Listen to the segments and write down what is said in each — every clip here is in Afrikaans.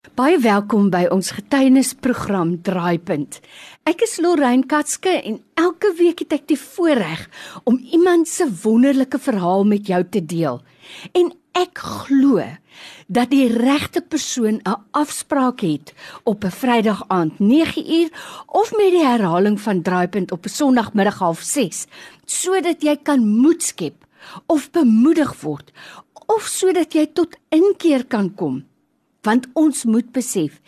Baie welkom by ons getuienisprogram Draaipunt. Ek is Lorraine Katske en elke week het ek die voorreg om iemand se wonderlike verhaal met jou te deel. En ek glo dat die regte persoon 'n afspraak het op 'n Vrydag aand 9uur of met die herhaling van Draaipunt op 'n Sondagmiddag 06:30 sodat jy kan moed skep of bemoedig word of sodat jy tot inkeer kan kom want ons moet besef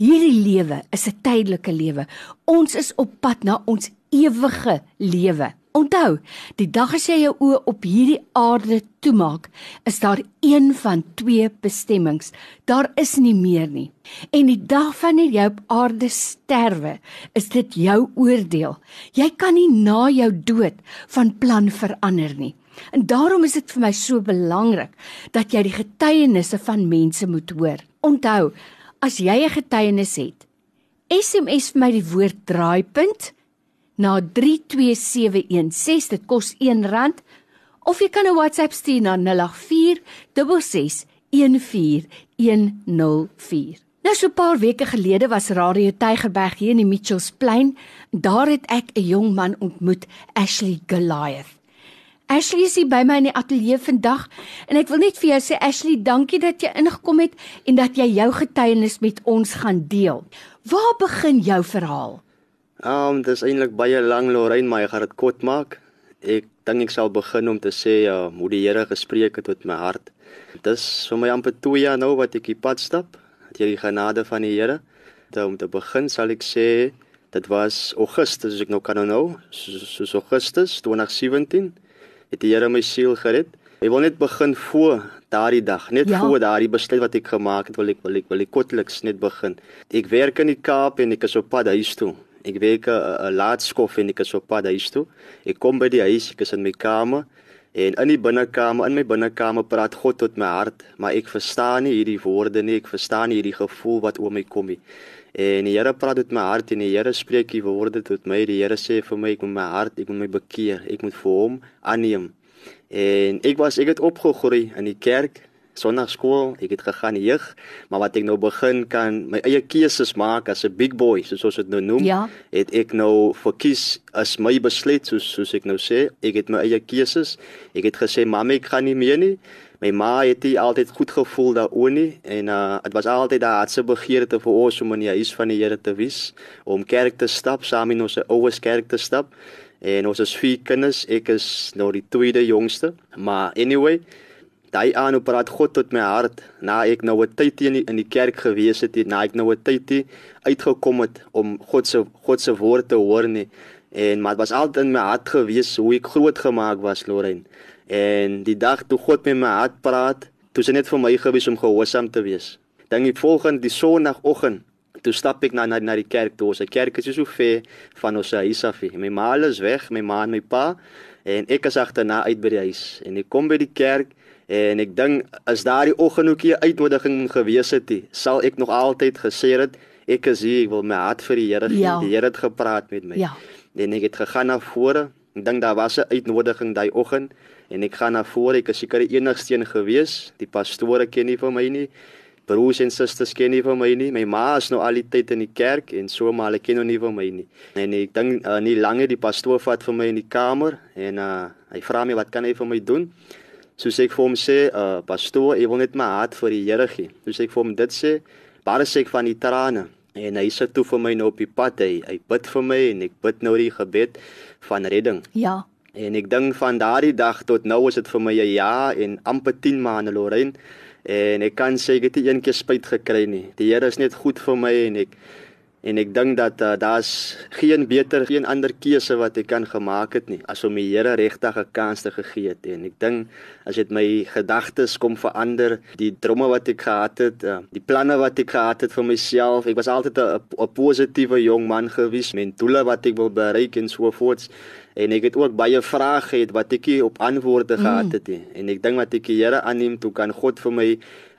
hierdie lewe is 'n tydelike lewe. Ons is op pad na ons ewige lewe. Onthou, die dag as jy jou oë op hierdie aarde toemaak, is daar een van twee bestemmings. Daar is nie meer nie. En die dag wanneer jy op aarde sterwe, is dit jou oordeel. Jy kan nie na jou dood van plan verander nie. En daarom is dit vir my so belangrik dat jy die getuienisse van mense moet hoor. Onthou, as jy 'n getuienis het, SMS vir my die woord draaipunt na 32716. Dit kos R1 of jy kan 'n WhatsApp stuur na 0846614104. Nou so 'n paar weke gelede was Radio Tygerberg hier in die Mitchells Plain. Daar het ek 'n jong man ontmoet, Ashley Goliath. Ashley is by my in die ateljee vandag en ek wil net vir jou sê Ashley, dankie dat jy ingekom het en dat jy jou getuienis met ons gaan deel. Waar begin jou verhaal? Ehm um, dis eintlik baie lank Lorraine, maar ek gaan dit kort maak. Ek dink ek sal begin om te sê ja, uh, hoe die Here gespreek het tot my hart. Dis vir my amper 2 jaar nou wat ek die pad stap. Dat jy die genade van die Here. Om te begin sal ek sê dit was Augustus, as ek nou kan onthou, soos Augustus 2017 het die Here my siel gered. Ek wil net begin voor daardie dag, net ja. voor daardie besluit wat ek gemaak het, wil ek wil ek wil ek kortliks net begin. Ek werk in die Kaap en ek is op pad huis toe. Ek werk 'n laatskof en ek is op pad huis toe. Ek kom by die huis, ek is in my kamer en in die binnekamer, in my binnekamer praat God tot my hart, maar ek verstaan nie hierdie woorde nie, ek verstaan nie hierdie gevoel wat oor my kom nie. En die Here praat met my hart en die Here spreek die woorde tot my. Die Here sê vir my ek moet my hart, ek moet my bekeer, ek moet vir hom aanneem. En ek was ek het opgegroei in die kerk, sonnaarskool, ek het gegaan jeug, maar wat ek nou begin kan my eie keuses maak as 'n big boy, soos ons dit nou noem. Ja. Het ek nou verkies as my besluit soos soos ek nou sê, ek het my eie keuses. Ek het gesê, "Mamy, ek gaan nie meer nie." my ma het nie altyd goed gevoel daaroor nie en uh dit was altyd daar hartse begeerte vir ons om in die huis van die Here te wees om kerk te stap saam in ons ouers kerk te stap en ons is vier kinders ek is nou die tweede jongste maar anyway daai aan op praat God tot my hart na ek nou 'n tyd in in die kerk gewees het na ek nou 'n tyd uitgekom het om God se God se woord te hoor nie en maar dit was altyd in my hart gewees hoe ek groot gemaak was Lorraine En die dag toe God met my hart praat, toe dit net vir my gewees om gehoorsaam te wees. Dan die volgende die sonoggend, toe stap ek na na, na die kerk toe. Ons kerk is so ver van ons huis af. My ma is weg, my ma en my pa en ek is agterna uit by die huis. En ek kom by die kerk en ek dink as daardie oggend ook 'n uitnodiging gewees het, sal ek nog altyd gesê het ek is hier, ek wil my hart vir die Here gee. Ja. Die Here het gepraat met my. Ja. En ek het gegaan na vore. Ek dink daar was 'n uitnodiging daai oggend en ek gaan na vore ek is seker die enigste een gewees die pastore ken nie vir my nie broers en susters ken nie vir my nie my ma is nou al die tyd in die kerk en so maar hulle ken nou nie vir my nie en ek dink uh, nie lange die pastoor vat vir my in die kamer en uh, hy vra my wat kan hy vir my doen soos ek vir hom sê uh, pastoor ek wil net my hart vir die Here gee soos ek vir hom dit sê baie sê ek van die trane en hy sit toe vir my nou op die pad hy, hy bid vir my en ek bid nou die gebed van redding ja En ek dink van daardie dag tot nou is dit vir my 'n jaar en amper 10 maande Lorraine. En ek kan sê ek het nie een keer spyt gekry nie. Die Here is net goed vir my en ek En ek dink dat uh, daar's geen beter geen ander keuse wat ek kan gemaak het nie as om die Here regtig 'n kans te gegee het. En ek dink as dit my gedagtes kom verander, die drome wat ek gehad het, uh, die planne wat ek gehad het vir myself. Ek was altyd 'n positiewe jong man gewees met doele wat ek wil bereik en so voort. En ek het ook baie vrae gehad wat ek nie op antwoorde gehad mm. het nie. En ek dink wat ek die Here aanneem, toe kan God vir my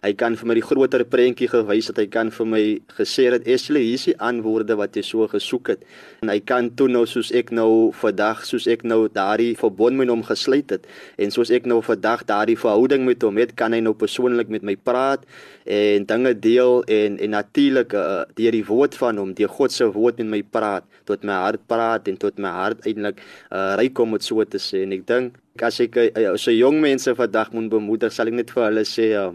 Hy kan vir my die groter prentjie gewys het. Hy kan vir my gesê dat Ashley hier is die antwoorde wat jy so gesoek het. En hy kan toe nou soos ek nou vandag soos ek nou daardie verbond met hom gesluit het en soos ek nou vandag daardie verhouding met hom het, kan hy nou persoonlik met my praat en dinge deel en en natuurlik uh, deur die woord van hom, deur God se woord met my praat, tot my hart praat en tot my hart eintlik uh, ryk om dit so te sê. En ek dink as ek uh, so jong mense vandag moet bemoedig, sal ek net vir hulle sê uh,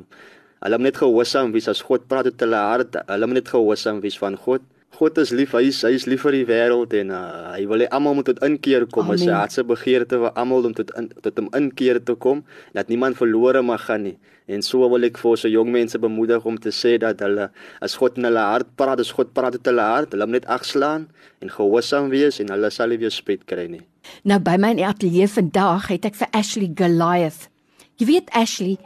Hulle moet net gehoorsaam wees as God praat tot hulle hart. Hulle moet net gehoorsaam wees van God. God is lief, hy is, hy is lief vir die wêreld en uh, hy wil hê almal moet tot inkeer kom. Sy hartse begeerte vir almal om tot in, tot hom inkeer te kom, dat niemand verlore mag gaan nie. En so wil ek vir so jong mense bemoedig om te sê dat hulle as God in hulle hart praat, as God praat tot hulle hart, hulle moet net agslaan en gehoorsaam wees en hulle sal nie weer spyt kry nie. Nou by my ateljee vandag het ek vir Ashley Goliath. Jy weet Ashley,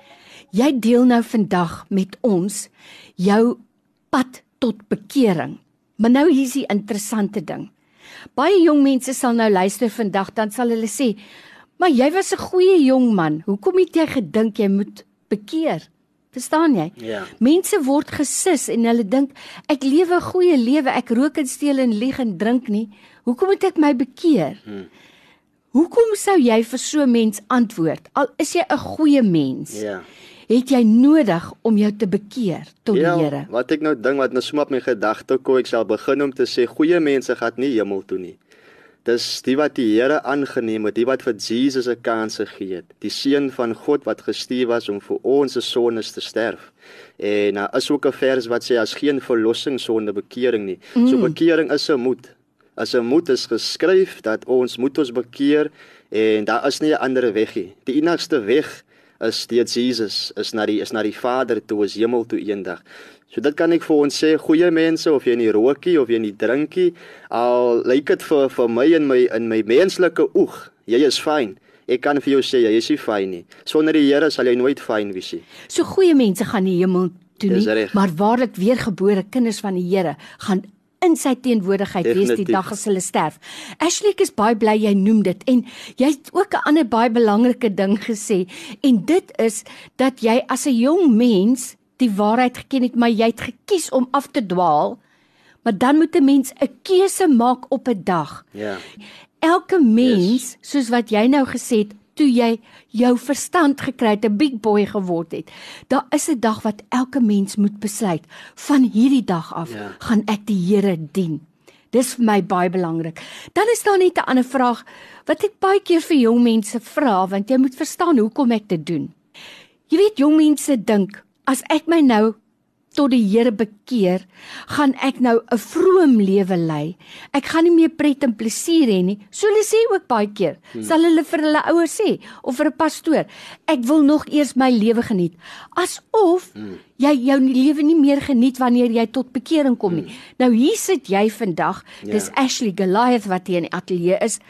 Jy deel nou vandag met ons jou pad tot bekering. Maar nou hier's die interessante ding. Baie jong mense sal nou luister vandag dan sal hulle sê: "Maar jy was 'n goeie jong man. Hoekom het jy gedink jy moet bekeer?" Verstaan jy? Ja. Mense word gesis en hulle dink ek lewe 'n goeie lewe, ek rook en steel en lieg en drink nie. Hoekom moet ek my bekeer? Hmm. Hoekom sou jy vir so 'n mens antwoord al is jy 'n goeie mens? Ja het jy nodig om jou te bekeer tot ja, die Here? Wat ek nou dink wat nou smap my gedagte kom, ek sal begin om te sê goeie mense gaan nie hemel toe nie. Dis die wat die Here aangeneem het, die wat vir Jesus 'n kans gegee het. Die seun van God wat gestuur was om vir ons se sondes te sterf. En daar is ook 'n vers wat sê as geen verlossing sonder bekering nie. Mm. So bekering is 'n moed. As 'n moed is geskryf dat ons moet ons bekeer en daar is nie 'n ander weg nie. Die enigste weg is steeds Jesus is na die is na die Vader toe is hemel toe eendag. So dit kan ek vir ons sê goeie mense of jy in die rookie of jy in die drinkie al lyk dit vir vir my in my in my menslike oog jy is fyn. Ek kan vir jou sê jy is nie fyn nie. Sonder die Here sal jy nooit fyn wees nie. So goeie mense gaan die hemel toe nie, maar waarlik weergebore kinders van die Here gaan in sy teenwoordigheid wees die dag as hulle sterf. Ashley is baie bly jy noem dit en jy het ook 'n ander baie belangrike ding gesê en dit is dat jy as 'n jong mens die waarheid geken het, maar jy het gekies om af te dwaal. Maar dan moet 'n mens 'n keuse maak op 'n dag. Ja. Elke mens, yes. soos wat jy nou gesê het, toe jy jou verstand gekry het, 'n big boy geword het. Daar is 'n dag wat elke mens moet besluit, van hierdie dag af ja. gaan ek die Here dien. Dis vir my baie belangrik. Dan is daar net 'n ander vraag wat ek baie keer vir jong mense vra, want jy moet verstaan hoekom ek dit doen. Jy weet jong mense dink as ek my nou tot die Here bekeer, gaan ek nou 'n vroom lewe lei. Ek gaan nie meer pret en plesier hê nie. So hulle sê ook baie keer, hmm. sal hulle vir hulle ouers sê of vir 'n pastoor, ek wil nog eers my lewe geniet. Asof hmm. jy jou lewe nie meer geniet wanneer jy tot bekering kom nie. Hmm. Nou hier sit jy vandag, yeah. dis ja. Ashley Goliath wat hier in die ateljee is,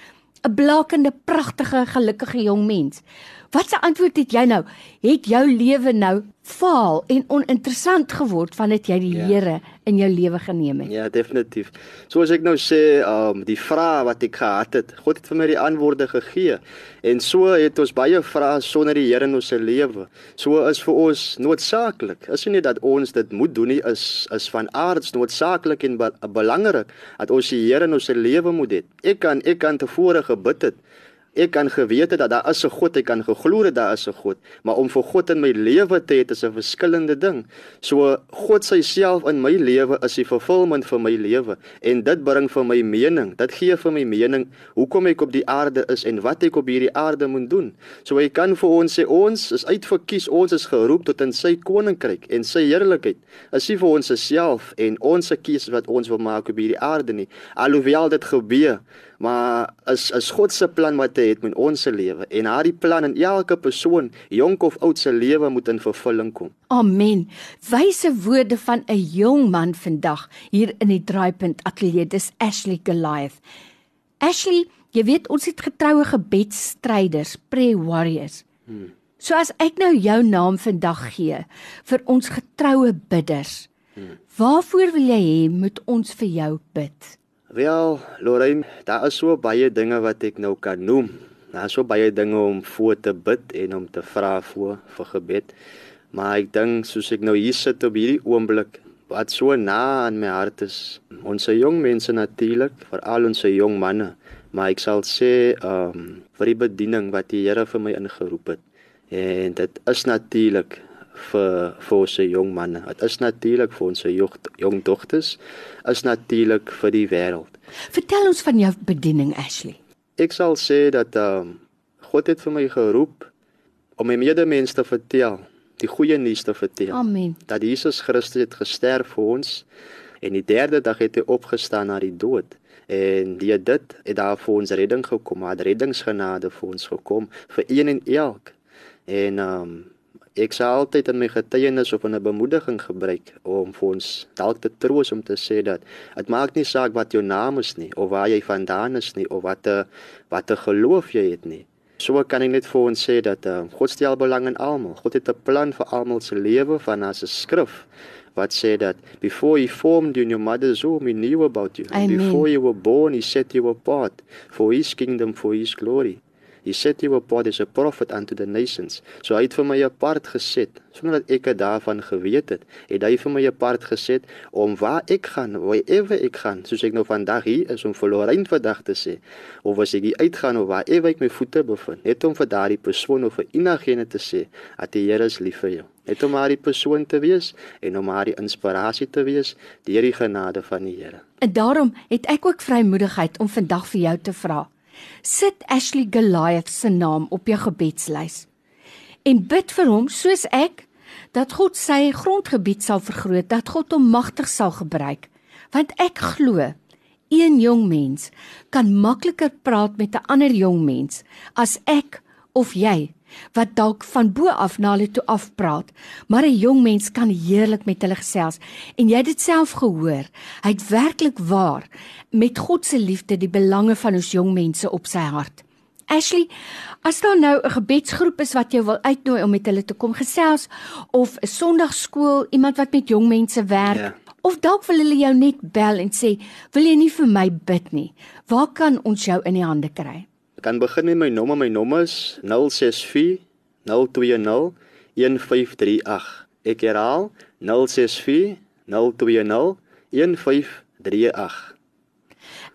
'n blakende, pragtige, gelukkige jong mens. Wat se antwoord het jy nou? Het jou lewe nou faal en oninteressant geword vandat jy die ja. Here in jou lewe geneem het? Ja, definitief. Soos ek nou sê, um die vrae wat ek gehad het, God het vir my die antwoorde gegee. En so het ons baie vrae sonder die Here in ons lewe. So is vir ons noodsaaklik. Is nie dat ons dit moet doen nie, is is van aards noodsaaklik en be belangrik dat ons die Here in ons lewe moet hê. Ek kan ek kan tevore gebid het Ek kan geweet dat daar is 'n God, ek kan geglo het daar is 'n God, maar om vir God in my lewe te hê is 'n verskillende ding. So God self in my lewe is die vervulling vir my lewe en dit bring vir my mening. Dit gee vir my mening hoekom ek op die aarde is en wat ek op hierdie aarde moet doen. So hy kan vir ons sê ons is uitverkies, ons is geroep tot in sy koninkryk en sy heerlikheid. Is nie vir ons self en ons se keuse wat ons wil maak op hierdie aarde nie. Alhoewel dit gebeur maar is is God se plan wat hy het met ons se lewe en haar die plan in elke persoon jonk of oud se lewe moet in vervulling kom. Amen. Wyse woorde van 'n jong man vandag hier in die Draaipunt Ateljee. Dis Ashley Goliath. Ashley, jy weet ons het getroue gebedsstryders, prayer warriors. Hmm. So as ek nou jou naam vandag gee vir ons getroue bidders. Hmm. Waarvoor wil jy hê moet ons vir jou bid? Wel, Lorraine, daar is so baie dinge wat ek nou kan noem. Daar is so baie dinge om voor te bid en om te vra voor vir gebed. Maar ek dink soos ek nou hier sit op hierdie oomblik wat so na aan my hart is, ons jong mense natuurlik, veral ons jong manne, maar ek sal sê ehm um, vir die bediening wat die Here vir my ingeroep het. En dit is natuurlik vir vir ons se jong manne. Dit is natuurlik vir ons se jong, jong dogters, is natuurlik vir die wêreld. Vertel ons van jou bediening Ashley. Ek sal sê dat ehm um, God het vir my geroep om my medemens te vertel, die goeie nuus te vertel. Amen. Dat Jesus Christus het gesterf vir ons en die derde dag het hy opgestaan na die dood. En deur dit het daar vir ons redding gekom, maar reddingsgenade vir ons gekom vir een en elk. En ehm um, ek sal altyd in my getuienis of in 'n bemoediging gebruik om vir ons dalk te troos om te sê dat dit maak nie saak wat jou naam is nie of waar jy vandaan is nie of wat 'n wat 'n geloof jy het nie. So kan ek net vir ons sê dat uh, God stel belang in almal. God het 'n plan vir almal se lewe van as 'n skrif wat sê dat before he formed you in your mother's womb he knew about you. Amen. Before you were born he set you apart for his kingdom for his glory. He set you apart as a prophet unto the nations. So hy het vir my apart geset, sonder dat ek daarvan geweet het. Het hy vir my apart geset om waar ek gaan, wherever ek gaan, soos ek nou vandag hier is om vir Lorraine vandag te sê, of as ek hier uitgaan of waarever ek my voete bevind, net om vir daardie persoon of vir enigene te sê dat die Here is lief vir jou. Net om haar die persoon te wees en om haar die inspirasie te wees deur die genade van die Here. En daarom het ek ook vrymoedigheid om vandag vir jou te vra. Sit Ashley Goliath se naam op jou gebedslys. En bid vir hom soos ek dat God sy grondgebied sal vergroot, dat God hom magtig sal gebruik. Want ek glo een jong mens kan makliker praat met 'n ander jong mens as ek of jy wat dalk van bo af na hulle toe afpraat, maar 'n jong mens kan heerlik met hulle gesels en jy het dit self gehoor. Hy het werklik waar met God se liefde die belange van ons jong mense op sy hart. Ashley, as daar nou 'n gebedsgroep is wat jou wil uitnooi om met hulle te kom gesels of 'n Sondagskool, iemand wat met jong mense werk, Ja. of dalk wil hulle jou net bel en sê, "Wil jy nie vir my bid nie?" Waar kan ons jou in die hande kry? Ek kan begin met my nommer. My nommer is 064 020 1538. Ek herhaal 064 020 1538.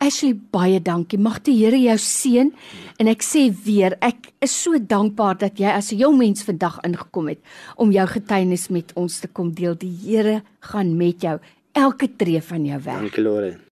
Ashley, baie dankie. Mag die Here jou seën en ek sê weer, ek is so dankbaar dat jy as 'n jong mens vandag ingekom het om jou getuienis met ons te kom deel. Die Here gaan met jou elke tree van jou weg. Dankie Lore.